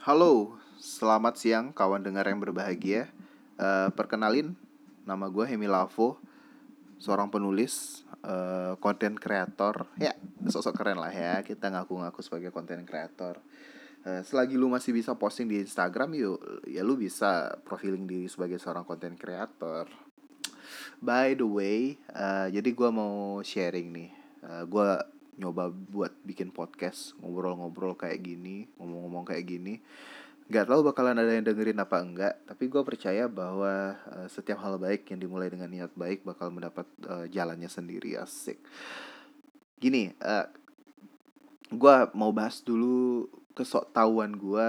Halo, selamat siang kawan dengar yang berbahagia. Uh, perkenalin, nama gue Hemi Lavo, seorang penulis, konten uh, kreator. Ya, sosok keren lah ya. Kita ngaku-ngaku sebagai konten kreator. Uh, selagi lu masih bisa posting di Instagram, yuk, ya lu bisa profiling diri sebagai seorang konten kreator. By the way, uh, jadi gue mau sharing nih. Uh, gue nyoba buat bikin podcast ngobrol-ngobrol kayak gini ngomong-ngomong kayak gini. Nggak tahu bakalan ada yang dengerin apa enggak tapi gue percaya bahwa uh, setiap hal baik yang dimulai dengan niat baik bakal mendapat uh, jalannya sendiri asik. Gini uh, eh, gue mau bahas dulu kesok tahuan gue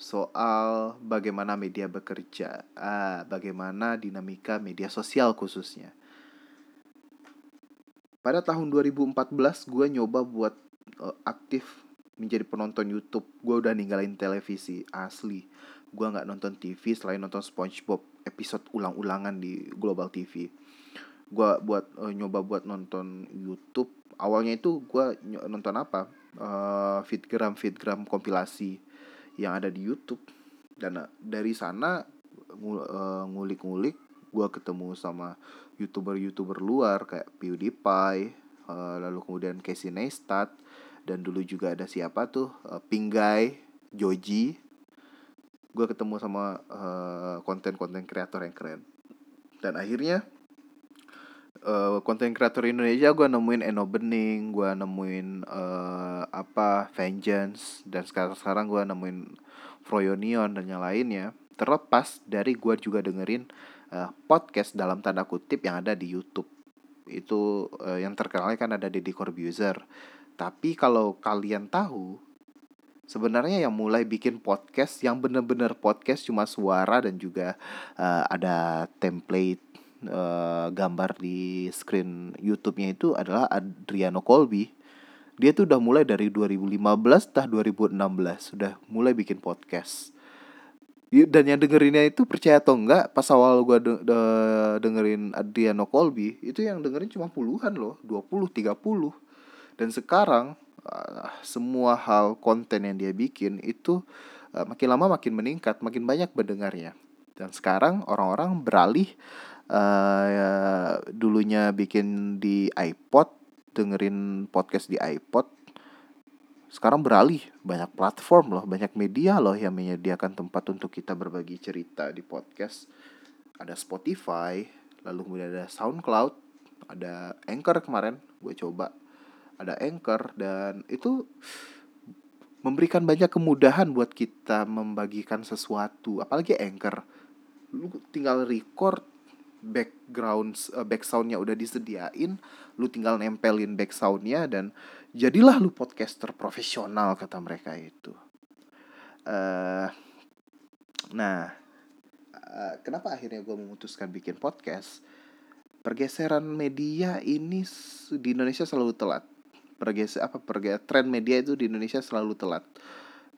soal bagaimana media bekerja ah bagaimana dinamika media sosial khususnya pada tahun 2014 gue nyoba buat uh, aktif menjadi penonton YouTube. Gue udah ninggalin televisi asli. Gue nggak nonton TV selain nonton SpongeBob episode ulang-ulangan di Global TV gue buat uh, nyoba buat nonton YouTube. Awalnya itu gue nonton apa? Uh, fitgram fitgram kompilasi yang ada di YouTube. Dan uh, dari sana ngulik-ngulik gue ketemu sama youtuber-youtuber luar kayak PewDiePie uh, lalu kemudian Casey Neistat dan dulu juga ada siapa tuh uh, Pinggai Joji. Gue ketemu sama konten-konten uh, kreator yang keren. Dan akhirnya konten uh, kreator Indonesia gue nemuin Eno Bening gue nemuin uh, apa Vengeance dan sekarang sekarang gue nemuin Froyonion dan yang lainnya. Terlepas dari gue juga dengerin uh, podcast dalam tanda kutip yang ada di YouTube. Itu uh, yang terkenal kan ada Deddy Corbuzier. Tapi kalau kalian tahu sebenarnya yang mulai bikin podcast yang bener-bener podcast cuma suara dan juga uh, ada template uh, gambar di screen YouTube-nya itu adalah Adriano Colby. Dia tuh udah mulai dari 2015 tah 2016 sudah mulai bikin podcast dan yang dengerinnya itu percaya atau enggak pas awal gue de de dengerin Adriano Colby itu yang dengerin cuma puluhan loh 20 30 dan sekarang uh, semua hal konten yang dia bikin itu uh, makin lama makin meningkat makin banyak pendengarnya. Dan sekarang orang-orang beralih uh, ya, dulunya bikin di iPod dengerin podcast di iPod sekarang beralih banyak platform loh, banyak media loh yang menyediakan tempat untuk kita berbagi cerita di podcast. Ada Spotify, lalu kemudian ada SoundCloud, ada Anchor kemarin gue coba. Ada Anchor dan itu memberikan banyak kemudahan buat kita membagikan sesuatu, apalagi Anchor. Lu tinggal record background uh, back soundnya udah disediain lu tinggal nempelin back soundnya dan jadilah lu podcaster profesional kata mereka itu. Uh, nah uh, kenapa akhirnya gue memutuskan bikin podcast? Pergeseran media ini di Indonesia selalu telat. Pergeser apa pergeser tren media itu di Indonesia selalu telat.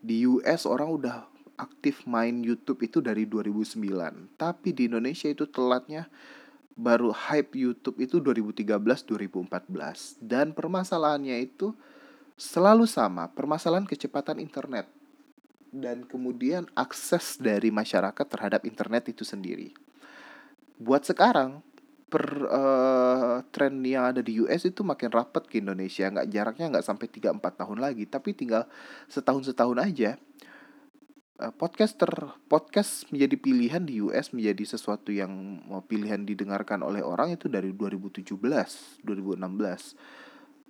Di US orang udah aktif main YouTube itu dari 2009 tapi di Indonesia itu telatnya baru hype YouTube itu 2013-2014 dan permasalahannya itu selalu sama permasalahan kecepatan internet dan kemudian akses dari masyarakat terhadap internet itu sendiri. Buat sekarang per uh, tren yang ada di US itu makin rapat ke Indonesia. Nggak jaraknya nggak sampai 3-4 tahun lagi tapi tinggal setahun setahun aja. Eh, podcaster. Podcast menjadi pilihan di US menjadi sesuatu yang mau pilihan didengarkan oleh orang itu dari 2017 2016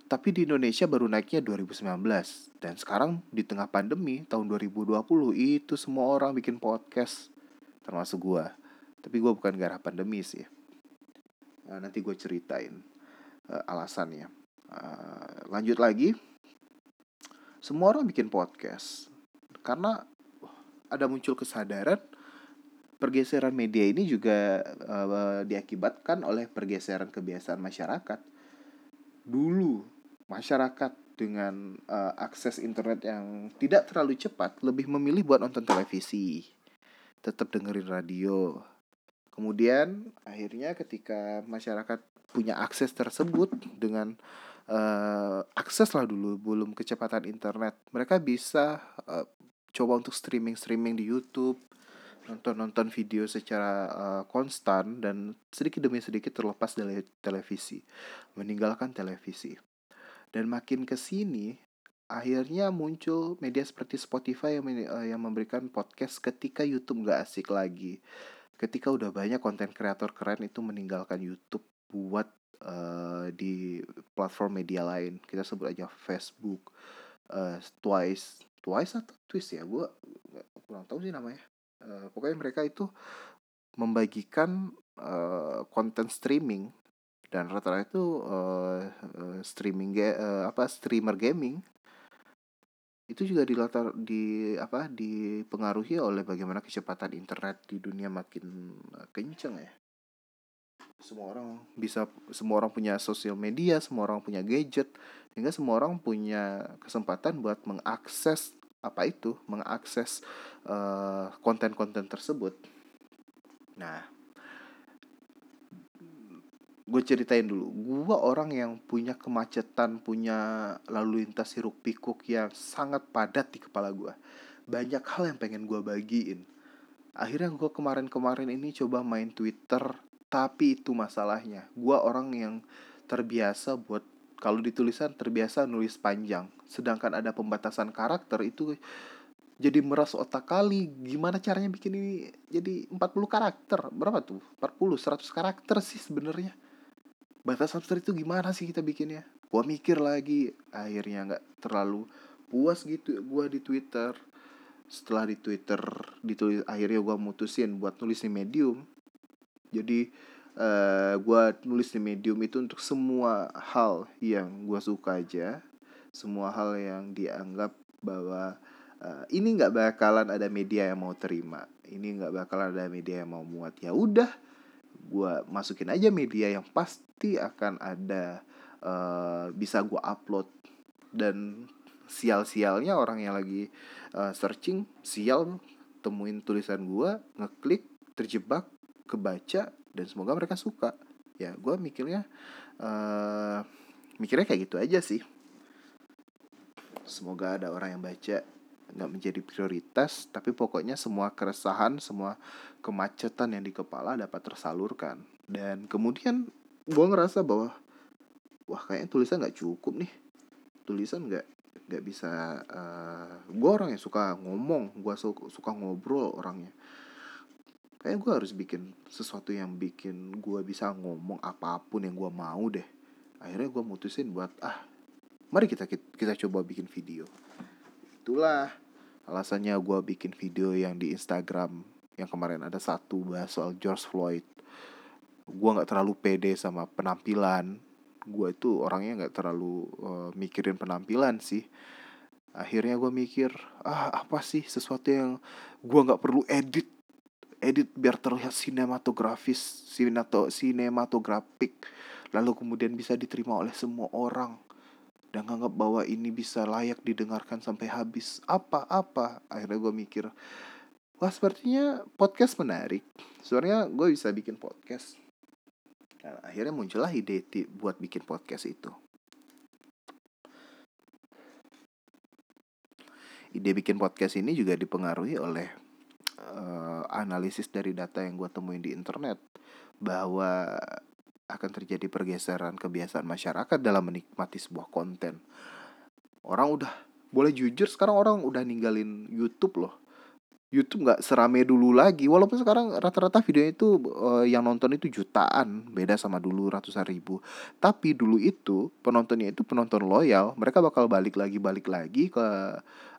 tapi di Indonesia baru naiknya 2019 dan sekarang di tengah pandemi tahun 2020 itu semua orang bikin podcast. Termasuk gua. Tapi gua bukan gara pandemi sih. Nah, nanti gue ceritain uh, alasannya. Uh, lanjut lagi. Semua orang bikin podcast. Karena ada muncul kesadaran pergeseran media ini juga uh, diakibatkan oleh pergeseran kebiasaan masyarakat. Dulu masyarakat dengan uh, akses internet yang tidak terlalu cepat lebih memilih buat nonton televisi, tetap dengerin radio. Kemudian akhirnya ketika masyarakat punya akses tersebut dengan uh, akses lah dulu belum kecepatan internet, mereka bisa uh, coba untuk streaming streaming di YouTube nonton nonton video secara uh, konstan dan sedikit demi sedikit terlepas dari televisi meninggalkan televisi. Dan makin ke sini akhirnya muncul media seperti Spotify yang, uh, yang memberikan podcast ketika YouTube nggak asik lagi. Ketika udah banyak konten kreator keren itu meninggalkan YouTube buat uh, di platform media lain. Kita sebut aja Facebook uh, Twice Twice atau Twist ya gue kurang tahu sih namanya. Uh, pokoknya mereka itu membagikan uh, konten streaming dan rata-rata itu uh, streaming uh, apa streamer gaming. Itu juga dilatar di apa dipengaruhi oleh bagaimana kecepatan internet di dunia makin kenceng ya semua orang bisa semua orang punya sosial media semua orang punya gadget sehingga semua orang punya kesempatan buat mengakses apa itu mengakses konten konten-konten tersebut. Nah gue ceritain dulu. Gue orang yang punya kemacetan punya lalu lintas hiruk pikuk yang sangat padat di kepala gue banyak hal yang pengen gue bagiin. Akhirnya gue kemarin-kemarin ini coba main Twitter tapi itu masalahnya. Gue orang yang terbiasa buat kalau di tulisan terbiasa nulis panjang. Sedangkan ada pembatasan karakter itu jadi meras otak kali. Gimana caranya bikin ini jadi 40 karakter? Berapa tuh? 40 100 karakter sih sebenarnya. Batasan itu gimana sih kita bikinnya? Gua mikir lagi akhirnya nggak terlalu puas gitu gua di Twitter. Setelah di Twitter ditulis akhirnya gua mutusin buat nulis di Medium jadi uh, eh, gue nulis di medium itu untuk semua hal yang gue suka aja. Semua hal yang dianggap bahwa uh, ini nggak bakalan ada media yang mau terima. Ini nggak bakalan ada media yang mau muat. Ya udah gue masukin aja media yang pasti akan ada uh, bisa gue upload. Dan sial-sialnya orang yang lagi uh, searching sial temuin tulisan gue ngeklik terjebak kebaca dan semoga mereka suka. Ya gue mikirnya uh, mikirnya kayak gitu aja sih. Semoga ada orang yang baca nggak menjadi prioritas tapi pokoknya semua keresahan semua kemacetan yang di kepala dapat tersalurkan. Dan kemudian gue ngerasa bahwa wah kayaknya tulisan nggak cukup nih. Tulisan nggak nggak bisa uh, eh, gue orang yang suka ngomong gue suka, suka ngobrol orangnya kayak gue harus bikin sesuatu yang bikin gue bisa ngomong apa pun yang gue mau deh. Akhirnya gue mutusin buat ah mari kita kita coba bikin video. Itulah alasannya gue bikin video yang di Instagram yang kemarin ada satu bahas soal George Floyd. Gue nggak terlalu pede sama penampilan. Gue itu orangnya nggak terlalu uh, mikirin penampilan sih. Akhirnya gue mikir ah apa sih sesuatu yang gue nggak perlu edit edit biar terlihat sinematografis, sineto, sinematografik, lalu kemudian bisa diterima oleh semua orang dan nganggap bahwa ini bisa layak didengarkan sampai habis. Apa-apa? Akhirnya gue mikir, wah sepertinya podcast menarik. Sebenarnya gue bisa bikin podcast. Dan akhirnya muncullah ide buat bikin podcast itu. Ide bikin podcast ini juga dipengaruhi oleh analisis dari data yang gue temuin di internet bahwa akan terjadi pergeseran kebiasaan masyarakat dalam menikmati sebuah konten. Orang udah boleh jujur sekarang orang udah ninggalin YouTube loh. YouTube nggak serame dulu lagi. Walaupun sekarang rata-rata video itu uh, yang nonton itu jutaan. Beda sama dulu ratusan ribu. Tapi dulu itu penontonnya itu penonton loyal. Mereka bakal balik lagi balik lagi ke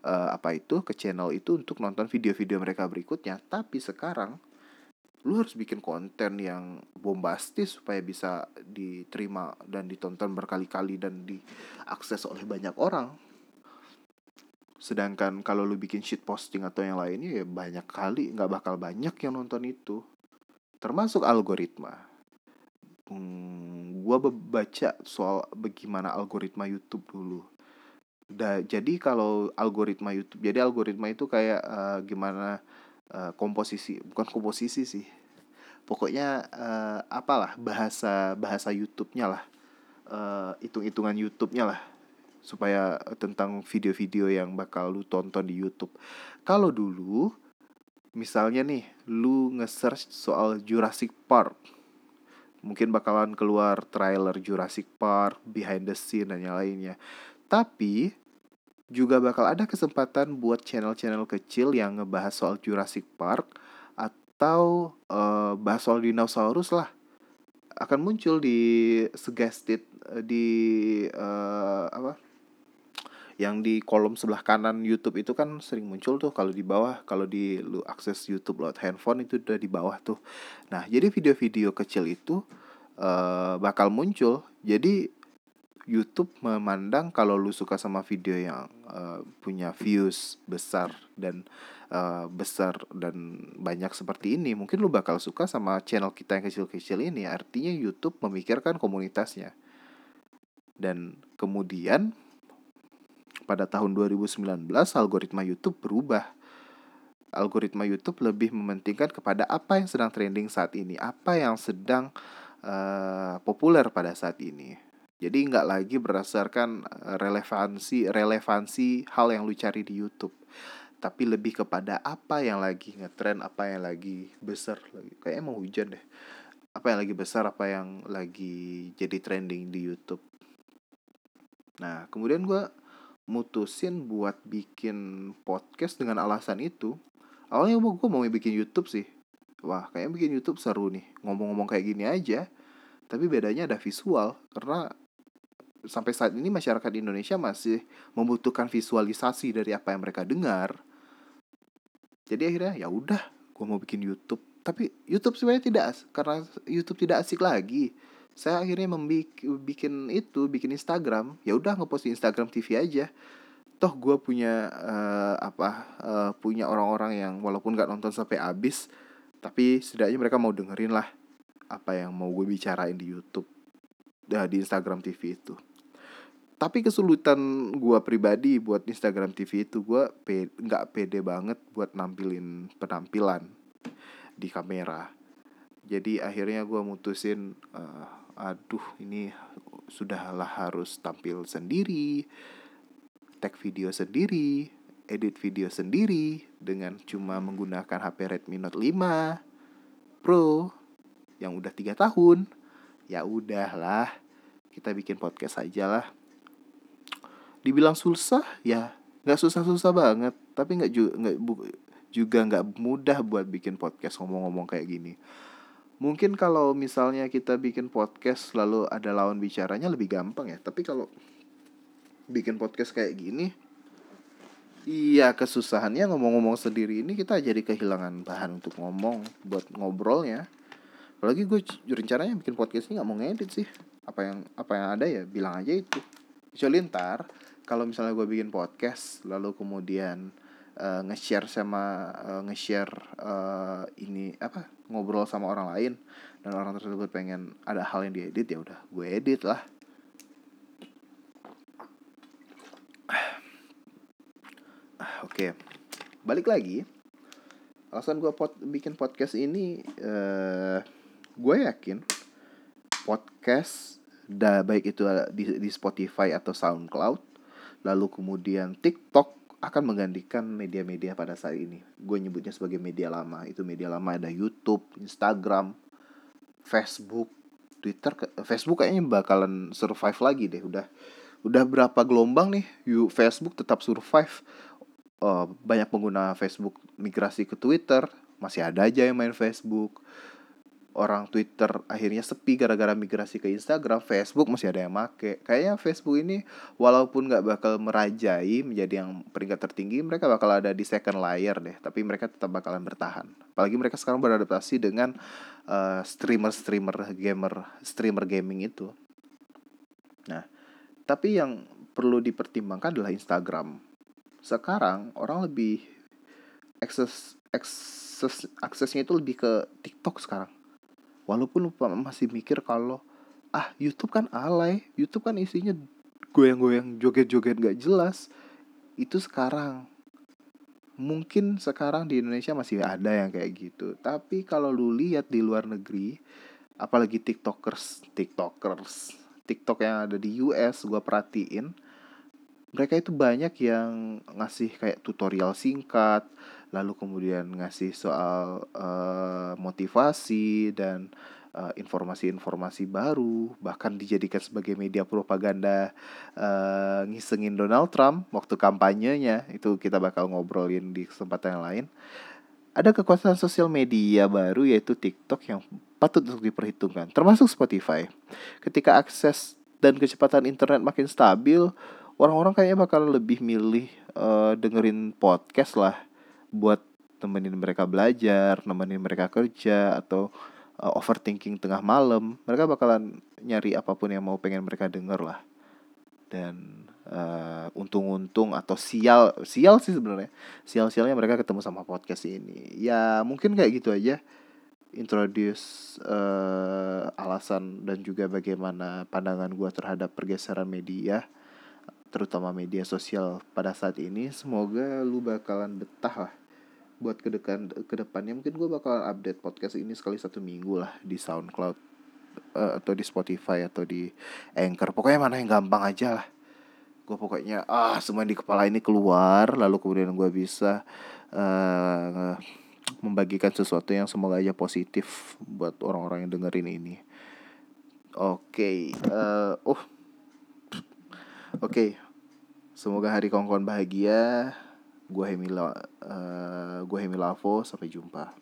uh, apa itu ke channel itu untuk nonton video-video mereka berikutnya. Tapi sekarang lu harus bikin konten yang bombastis supaya bisa diterima dan ditonton berkali-kali dan diakses oleh banyak orang sedangkan kalau lu bikin shit posting atau yang lainnya ya banyak kali nggak bakal banyak yang nonton itu. Termasuk algoritma. Hmm, gue baca soal bagaimana algoritma YouTube dulu. Da, jadi kalau algoritma YouTube jadi algoritma itu kayak uh, gimana uh, komposisi bukan komposisi sih. Pokoknya uh, apalah bahasa bahasa YouTube-nya lah. Hitung-hitungan YouTube-nya lah supaya tentang video-video yang bakal lu tonton di YouTube. Kalau dulu misalnya nih lu nge-search soal Jurassic Park mungkin bakalan keluar trailer Jurassic Park, behind the scene dan yang lainnya. Tapi juga bakal ada kesempatan buat channel-channel kecil yang ngebahas soal Jurassic Park atau uh, bahas soal dinosaurus lah akan muncul di suggested eh, di uh, apa yang di kolom sebelah kanan YouTube itu kan sering muncul tuh kalau di bawah kalau di lu akses YouTube lewat handphone itu udah di bawah tuh. Nah, jadi video-video kecil itu uh, bakal muncul. Jadi YouTube memandang kalau lu suka sama video yang uh, punya views besar dan uh, besar dan banyak seperti ini, mungkin lu bakal suka sama channel kita yang kecil-kecil ini. Artinya YouTube memikirkan komunitasnya. Dan kemudian pada tahun 2019 algoritma YouTube berubah. Algoritma YouTube lebih mementingkan kepada apa yang sedang trending saat ini, apa yang sedang uh, populer pada saat ini. Jadi nggak lagi berdasarkan eh, relevansi relevansi hal yang lu cari di YouTube, tapi lebih kepada apa yang lagi ngetrend, apa yang lagi besar lagi. Kayak emang hujan deh. Apa yang lagi besar, apa yang lagi jadi trending di YouTube. Nah, kemudian gue mutusin buat bikin podcast dengan alasan itu. Awalnya gue mau bikin YouTube sih. Wah, kayaknya bikin YouTube seru nih. Ngomong-ngomong kayak gini aja. Tapi bedanya ada visual karena sampai saat ini masyarakat Indonesia masih membutuhkan visualisasi dari apa yang mereka dengar. Jadi akhirnya ya udah, gue mau bikin YouTube. Tapi YouTube sebenarnya tidak karena YouTube tidak asik lagi. Saya akhirnya membik bikin itu, bikin Instagram. Ya udah ngepost di Instagram TV aja. Toh gue punya uh, apa? Uh, punya orang-orang yang walaupun gak nonton sampai habis, tapi setidaknya mereka mau dengerin lah apa yang mau gue bicarain di YouTube, uh, di Instagram TV itu tapi kesulitan gue pribadi buat Instagram TV itu gue pe nggak pede banget buat nampilin penampilan di kamera jadi akhirnya gue mutusin uh, aduh ini sudahlah harus tampil sendiri tag video sendiri edit video sendiri dengan cuma menggunakan HP Redmi Note 5 Pro yang udah tiga tahun. Ya udahlah kita bikin podcast aja lah. Dibilang susah ya nggak susah-susah banget tapi nggak juga nggak juga nggak mudah buat bikin podcast ngomong-ngomong kayak gini mungkin kalau misalnya kita bikin podcast lalu ada lawan bicaranya lebih gampang ya. Tapi kalau bikin podcast kayak gini iya kesusahannya ngomong-ngomong sendiri ini kita jadi kehilangan bahan untuk ngomong buat ngobrolnya. Apalagi gue rencananya bikin podcast ini nggak mau ngedit sih. Apa yang apa yang ada ya bilang aja itu. Kecuali ntar kalau misalnya gue bikin podcast lalu kemudian uh, nge-share sama uh, nge-share uh, ini apa ngobrol sama orang lain dan orang tersebut pengen ada hal yang diedit ya udah gue edit lah oke okay. balik lagi alasan gue pot bikin podcast ini uh, gue yakin podcast da baik itu di, di Spotify atau SoundCloud lalu kemudian TikTok akan menggantikan media-media pada saat ini. Gue nyebutnya sebagai media lama. Itu media lama ada YouTube, Instagram, Facebook, Twitter. Facebook kayaknya bakalan survive lagi deh. Udah udah berapa gelombang nih? Facebook tetap survive. Uh, banyak pengguna Facebook migrasi ke Twitter, masih ada aja yang main Facebook orang Twitter akhirnya sepi gara-gara migrasi ke Instagram, Facebook masih ada yang make. Kayaknya Facebook ini walaupun nggak bakal merajai menjadi yang peringkat tertinggi, mereka bakal ada di second layer deh. Tapi mereka tetap bakalan bertahan. Apalagi mereka sekarang beradaptasi dengan uh, streamer-streamer gamer, streamer gaming itu. Nah, tapi yang perlu dipertimbangkan adalah Instagram. Sekarang orang lebih akses akses aksesnya itu lebih ke TikTok sekarang walaupun masih mikir kalau ah YouTube kan alay YouTube kan isinya goyang-goyang joget-joget gak jelas. Itu sekarang. Mungkin sekarang di Indonesia masih ada yang kayak gitu. Tapi kalau lu lihat di luar negeri apalagi tiktokers tiktokers tiktok yang ada di US gue perhatiin mereka itu banyak yang ngasih kayak tutorial singkat lalu kemudian ngasih soal uh, motivasi dan uh, informasi-informasi baru. Bahkan dijadikan sebagai media propaganda uh, ngisengin Donald Trump waktu kampanyenya. Itu kita bakal ngobrolin di kesempatan yang lain. Ada kekuatan sosial media baru yaitu TikTok yang patut untuk diperhitungkan termasuk Spotify. Ketika akses dan kecepatan internet makin stabil orang-orang kayaknya bakal lebih milih uh, dengerin podcast lah buat nemenin mereka belajar, nemenin mereka kerja atau uh, overthinking tengah malam, mereka bakalan nyari apa pun yang mau pengen mereka denger lah. Dan uh, untung-untung atau sial sial sih sebenarnya sial-sialnya mereka ketemu sama podcast ini. Ya mungkin kayak gitu aja introduce uh, alasan dan juga bagaimana pandangan gua terhadap pergeseran media terutama media sosial pada saat ini semoga lu bakalan betah lah buat ke depan ke depannya mungkin gue bakal update podcast ini sekali satu minggu lah di SoundCloud uh, atau di Spotify atau di Anchor. Pokoknya mana yang gampang aja lah. Gue pokoknya ah semua di kepala ini keluar lalu kemudian gue bisa uh, membagikan sesuatu yang semoga aja positif buat orang-orang yang dengerin ini. Oke okay, uh, eh, oh. Oke okay. semoga hari kongkon bahagia gue Hemila uh, gue Hemilavo sampai jumpa